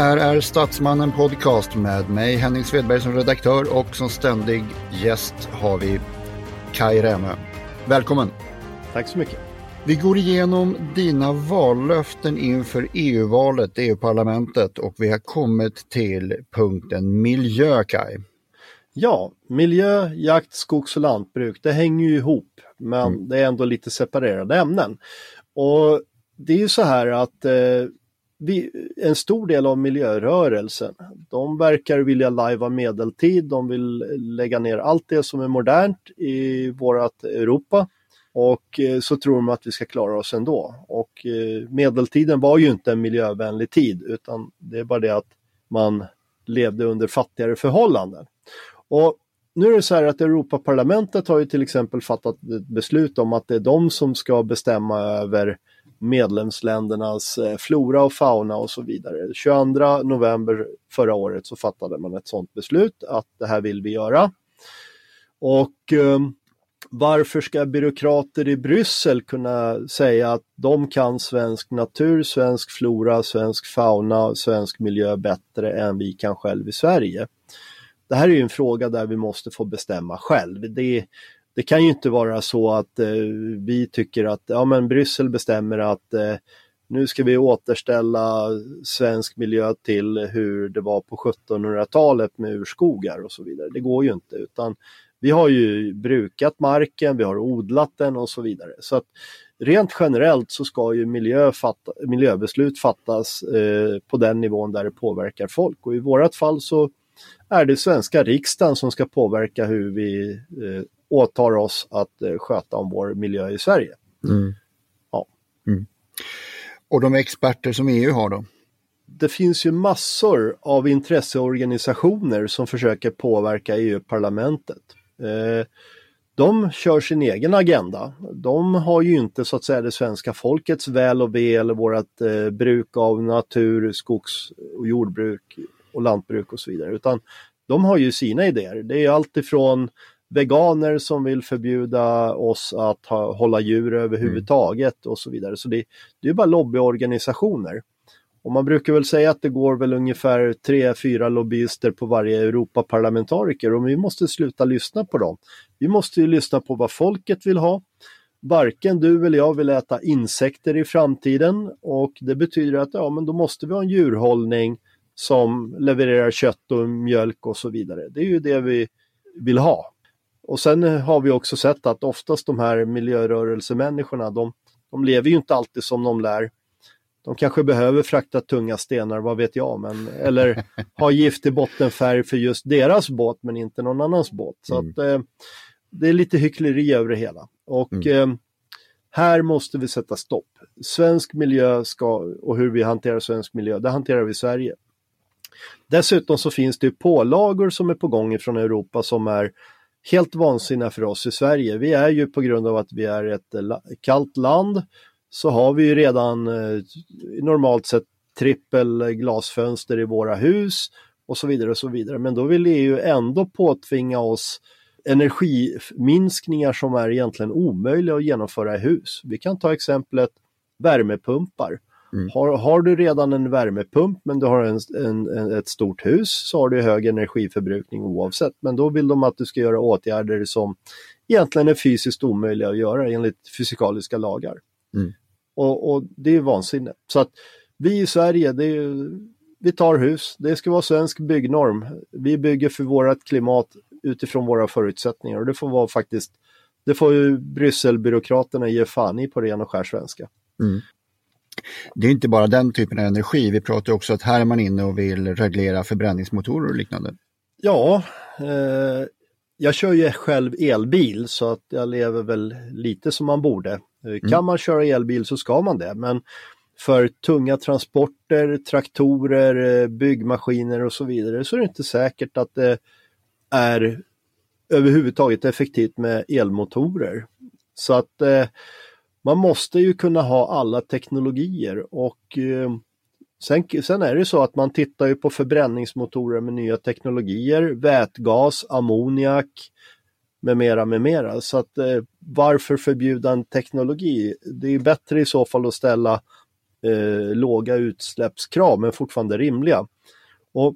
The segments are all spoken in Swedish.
Här är Statsmannen Podcast med mig Henning Svedberg som redaktör och som ständig gäst har vi Kai Rämö. Välkommen! Tack så mycket. Vi går igenom dina vallöften inför EU-valet, EU-parlamentet och vi har kommit till punkten miljö, Kai. Ja, miljö, jakt, skogs och lantbruk, det hänger ju ihop, men Mm. det är ändå lite separerade ämnen. Och det är ju så här att eh, en stor del av miljörörelsen, de verkar vilja lajva medeltid, de vill lägga ner allt det som är modernt i vårt Europa. Och eh, så tror de att vi ska klara oss ändå. Och eh, medeltiden var ju inte en miljövänlig tid, utan det är bara det att man levde under fattigare förhållanden. Och nu är det så här att Europaparlamentet har ju till exempel fattat ett beslut om att det är de som ska bestämma över medlemsländernas eh, flora och fauna och så vidare. 22 november förra året så fattade man ett sådant beslut att det här vill vi göra. Och eh, varför ska byråkrater i Bryssel kunna säga att de kan svensk natur, svensk flora, svensk fauna, svensk miljö bättre än vi kan själv i Sverige? Det här är ju en fråga där vi måste få bestämma själv. Det, det kan ju inte vara så att eh, vi tycker att ja, men Bryssel bestämmer att eh, nu ska vi återställa svensk miljö till hur det var på 1700-talet med urskogar och så vidare. Det går ju inte utan vi har ju brukat marken, vi har odlat den och så vidare. Så att rent generellt så ska ju miljö fatta, miljöbeslut fattas eh, på den nivån där det påverkar folk och i vårat fall så är det svenska riksdagen som ska påverka hur vi eh, åtar oss att eh, sköta om vår miljö i Sverige. Mm. Ja. Mm. Och de experter som EU har då? Det finns ju massor av intresseorganisationer som försöker påverka EU-parlamentet. Eh, de kör sin egen agenda. De har ju inte så att säga det svenska folkets väl och ve eller vårt eh, bruk av natur, skogs och jordbruk och lantbruk och så vidare. Utan de har ju sina idéer. Det är allt ifrån veganer som vill förbjuda oss att ha, hålla djur överhuvudtaget och så vidare. Så det, det är bara lobbyorganisationer. Och man brukar väl säga att det går väl ungefär tre, fyra lobbyister på varje Europaparlamentariker och vi måste sluta lyssna på dem. Vi måste ju lyssna på vad folket vill ha. Varken du eller jag vill äta insekter i framtiden och det betyder att ja, men då måste vi ha en djurhållning som levererar kött och mjölk och så vidare. Det är ju det vi vill ha. Och sen har vi också sett att oftast de här miljörörelsemänniskorna, de, de lever ju inte alltid som de lär. De kanske behöver frakta tunga stenar, vad vet jag, men, eller ha giftig bottenfärg för just deras båt men inte någon annans båt. Så Mm. att, eh, det är lite hyckleri över det hela. Och Mm. eh, här måste vi sätta stopp. Svensk miljö ska, och hur vi hanterar svensk miljö, det hanterar vi i Sverige. Dessutom så finns det pålagor som är på gång från Europa som är helt vansinniga för oss i Sverige. Vi är ju på grund av att vi är ett kallt land så har vi ju redan eh, normalt sett trippel glasfönster i våra hus och så vidare och så vidare. Men då vill EU ändå påtvinga oss energiminskningar som är egentligen omöjliga att genomföra i hus. Vi kan ta exemplet värmepumpar. Mm. Har, har, du redan en värmepump men du har en, en, en, ett stort hus så har du hög energiförbrukning oavsett. Men då vill de att du ska göra åtgärder som egentligen är fysiskt omöjliga att göra enligt fysikaliska lagar. Mm. Och, och, det är vansinne. Så att vi i Sverige, det är, vi tar hus. Det ska vara svensk byggnorm. Vi bygger för vårt klimat utifrån våra förutsättningar och det får vara faktiskt, det får ju Brysselbyråkraterna ge fan i på ren och skär svenska. Mm. Det är inte bara den typen av energi, vi pratar också att här är man inne och vill reglera förbränningsmotorer och liknande. Ja, eh, jag kör ju själv elbil så att jag lever väl lite som man borde. Eh, mm. Kan man köra elbil så ska man det, men för tunga transporter, traktorer, eh, byggmaskiner och så vidare så är det inte säkert att det är överhuvudtaget effektivt med elmotorer. Så att eh, man måste ju kunna ha alla teknologier och eh, sen, sen är det så att man tittar ju på förbränningsmotorer med nya teknologier, vätgas, ammoniak med mera, med mera. Så att eh, varför förbjuda en teknologi? Det är bättre i så fall att ställa eh, låga utsläppskrav men fortfarande rimliga. Och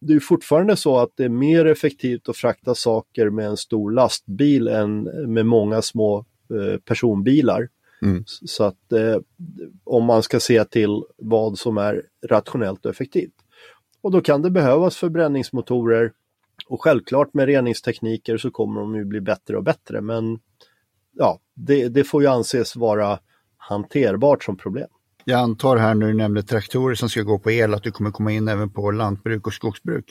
det är fortfarande så att det är mer effektivt att frakta saker med en stor lastbil än med många små eh, personbilar. Mm. Så att eh, om man ska se till vad som är rationellt och effektivt. Och då kan det behövas förbränningsmotorer och självklart med reningstekniker så kommer de ju bli bättre och bättre men ja, det, det får ju anses vara hanterbart som problem. Jag antar här när du nämnde traktorer som ska gå på el att du kommer komma in även på lantbruk och skogsbruk.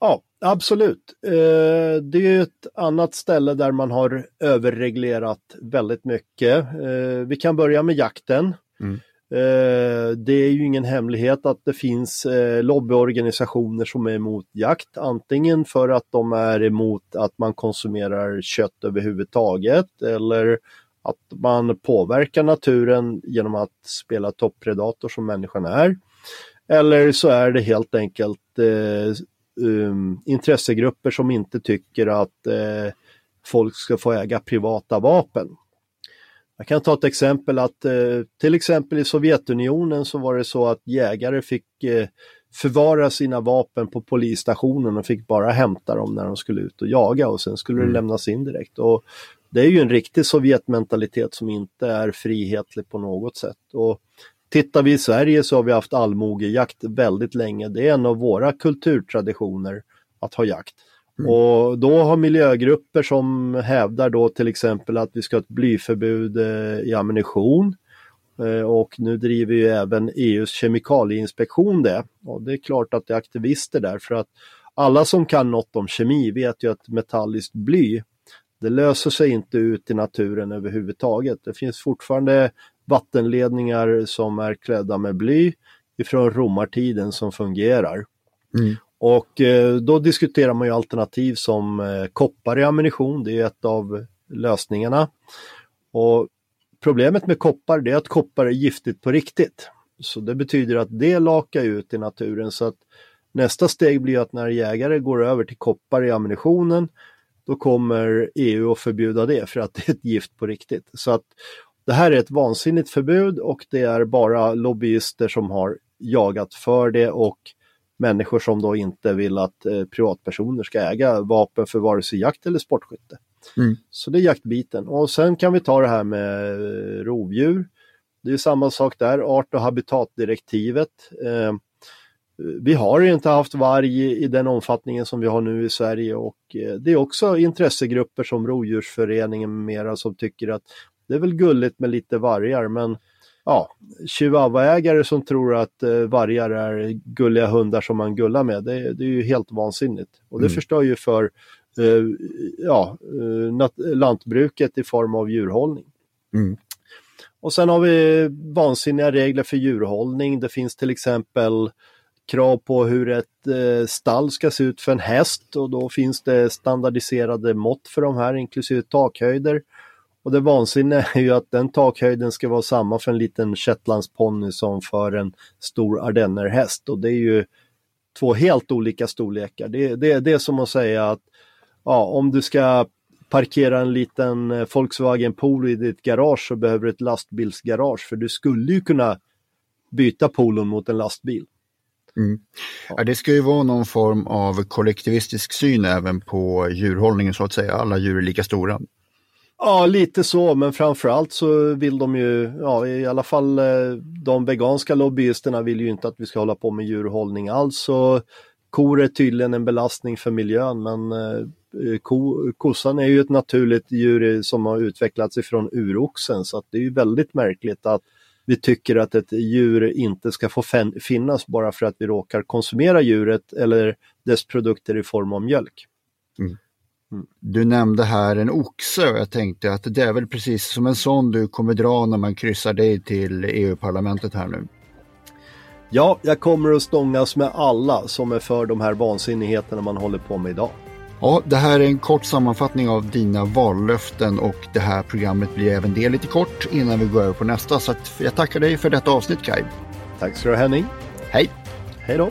Ja, absolut. Eh, det är ett annat ställe där man har överreglerat väldigt mycket. Eh, vi kan börja med jakten. Mm. Eh, det är ju ingen hemlighet att det finns lobbyorganisationer som är emot jakt, antingen för att de är emot att man konsumerar kött överhuvudtaget eller att man påverkar naturen genom att spela toppredator som människan är. Eller så är det helt enkelt eh, um, intressegrupper som inte tycker att eh, folk ska få äga privata vapen. Jag kan ta ett exempel att eh, till exempel i Sovjetunionen så var det så att jägare fick eh, förvara sina vapen på polisstationen och fick bara hämta dem när de skulle ut och jaga och sen skulle mm. det lämnas in direkt. Och det är ju en riktig Sovjetmentalitet som inte är frihetlig på något sätt. Och tittar vi i Sverige så har vi haft allmogejakt väldigt länge. Det är en av våra kulturtraditioner att ha jakt. Mm. Och då har miljögrupper som hävdar då till exempel att vi ska ha ett blyförbud eh, i ammunition. Eh, och nu driver ju även EUs kemikalieinspektion det. Och det är klart att det är aktivister där för att alla som kan något om kemi vet ju att metalliskt bly det löser sig inte ut i naturen överhuvudtaget. Det finns fortfarande vattenledningar som är klädda med bly ifrån romartiden som fungerar. Mm. Och eh, då diskuterar man ju alternativ som eh, koppar i ammunition, det är ett av lösningarna. Och Problemet med koppar är att koppar är giftigt på riktigt. Så det betyder att det lakar ut i naturen så att nästa steg blir att när jägare går över till koppar i ammunitionen då kommer EU att förbjuda det för att det är ett gift på riktigt. Så att det här är ett vansinnigt förbud och det är bara lobbyister som har jagat för det och människor som då inte vill att eh, privatpersoner ska äga vapen för vare sig jakt eller sportskytte. Mm. Så det är jaktbiten. Och sen kan vi ta det här med eh, rovdjur. Det är samma sak där, art och habitatdirektivet. Eh, vi har inte haft varg i den omfattningen som vi har nu i Sverige och eh, det är också intressegrupper som Rovdjursföreningen med mera som tycker att det är väl gulligt med lite vargar men ja, chihuahuaägare som tror att eh, vargar är gulliga hundar som man gullar med, det, det är ju helt vansinnigt. Och det mm. förstör ju för eh, ja, lantbruket i form av djurhållning. Mm. Och sen har vi vansinniga regler för djurhållning. Det finns till exempel krav på hur ett eh, stall ska se ut för en häst och då finns det standardiserade mått för de här inklusive takhöjder. Och det vansinniga är ju att den takhöjden ska vara samma för en liten shetlandsponny som för en stor ardennerhäst och det är ju två helt olika storlekar. Det, det, det är som att säga att ja, om du ska parkera en liten eh, Volkswagen Polo i ditt garage så behöver du ett lastbilsgarage för du skulle ju kunna byta polon mot en lastbil. Mm. Ja, det ska ju vara någon form av kollektivistisk syn även på djurhållningen så att säga. Alla djur är lika stora. Ja, lite så, men framförallt så vill de ju, ja i alla fall eh, de veganska lobbyisterna vill ju inte att vi ska hålla på med djurhållning alls. Så kor är tydligen en belastning för miljön, men eh, eh ko, kossan är ju ett naturligt djur som har utvecklats ifrån uroxen, så att det är ju väldigt märkligt att vi tycker att ett djur inte ska få finnas bara för att vi råkar konsumera djuret eller dess produkter i form av mjölk. Mm. Du nämnde här en oxe och jag tänkte att det är väl precis som en sån du kommer dra när man kryssar dig till EU-parlamentet här nu. Ja, jag kommer att stångas med alla som är för de här vansinnigheterna man håller på med idag. Ja, det här är en kort sammanfattning av dina vallöften och det här programmet blir även det lite kort innan vi går över på nästa. Så jag tackar dig för detta avsnitt Kai. Tack ska du ha Henning. Hej! Hej då!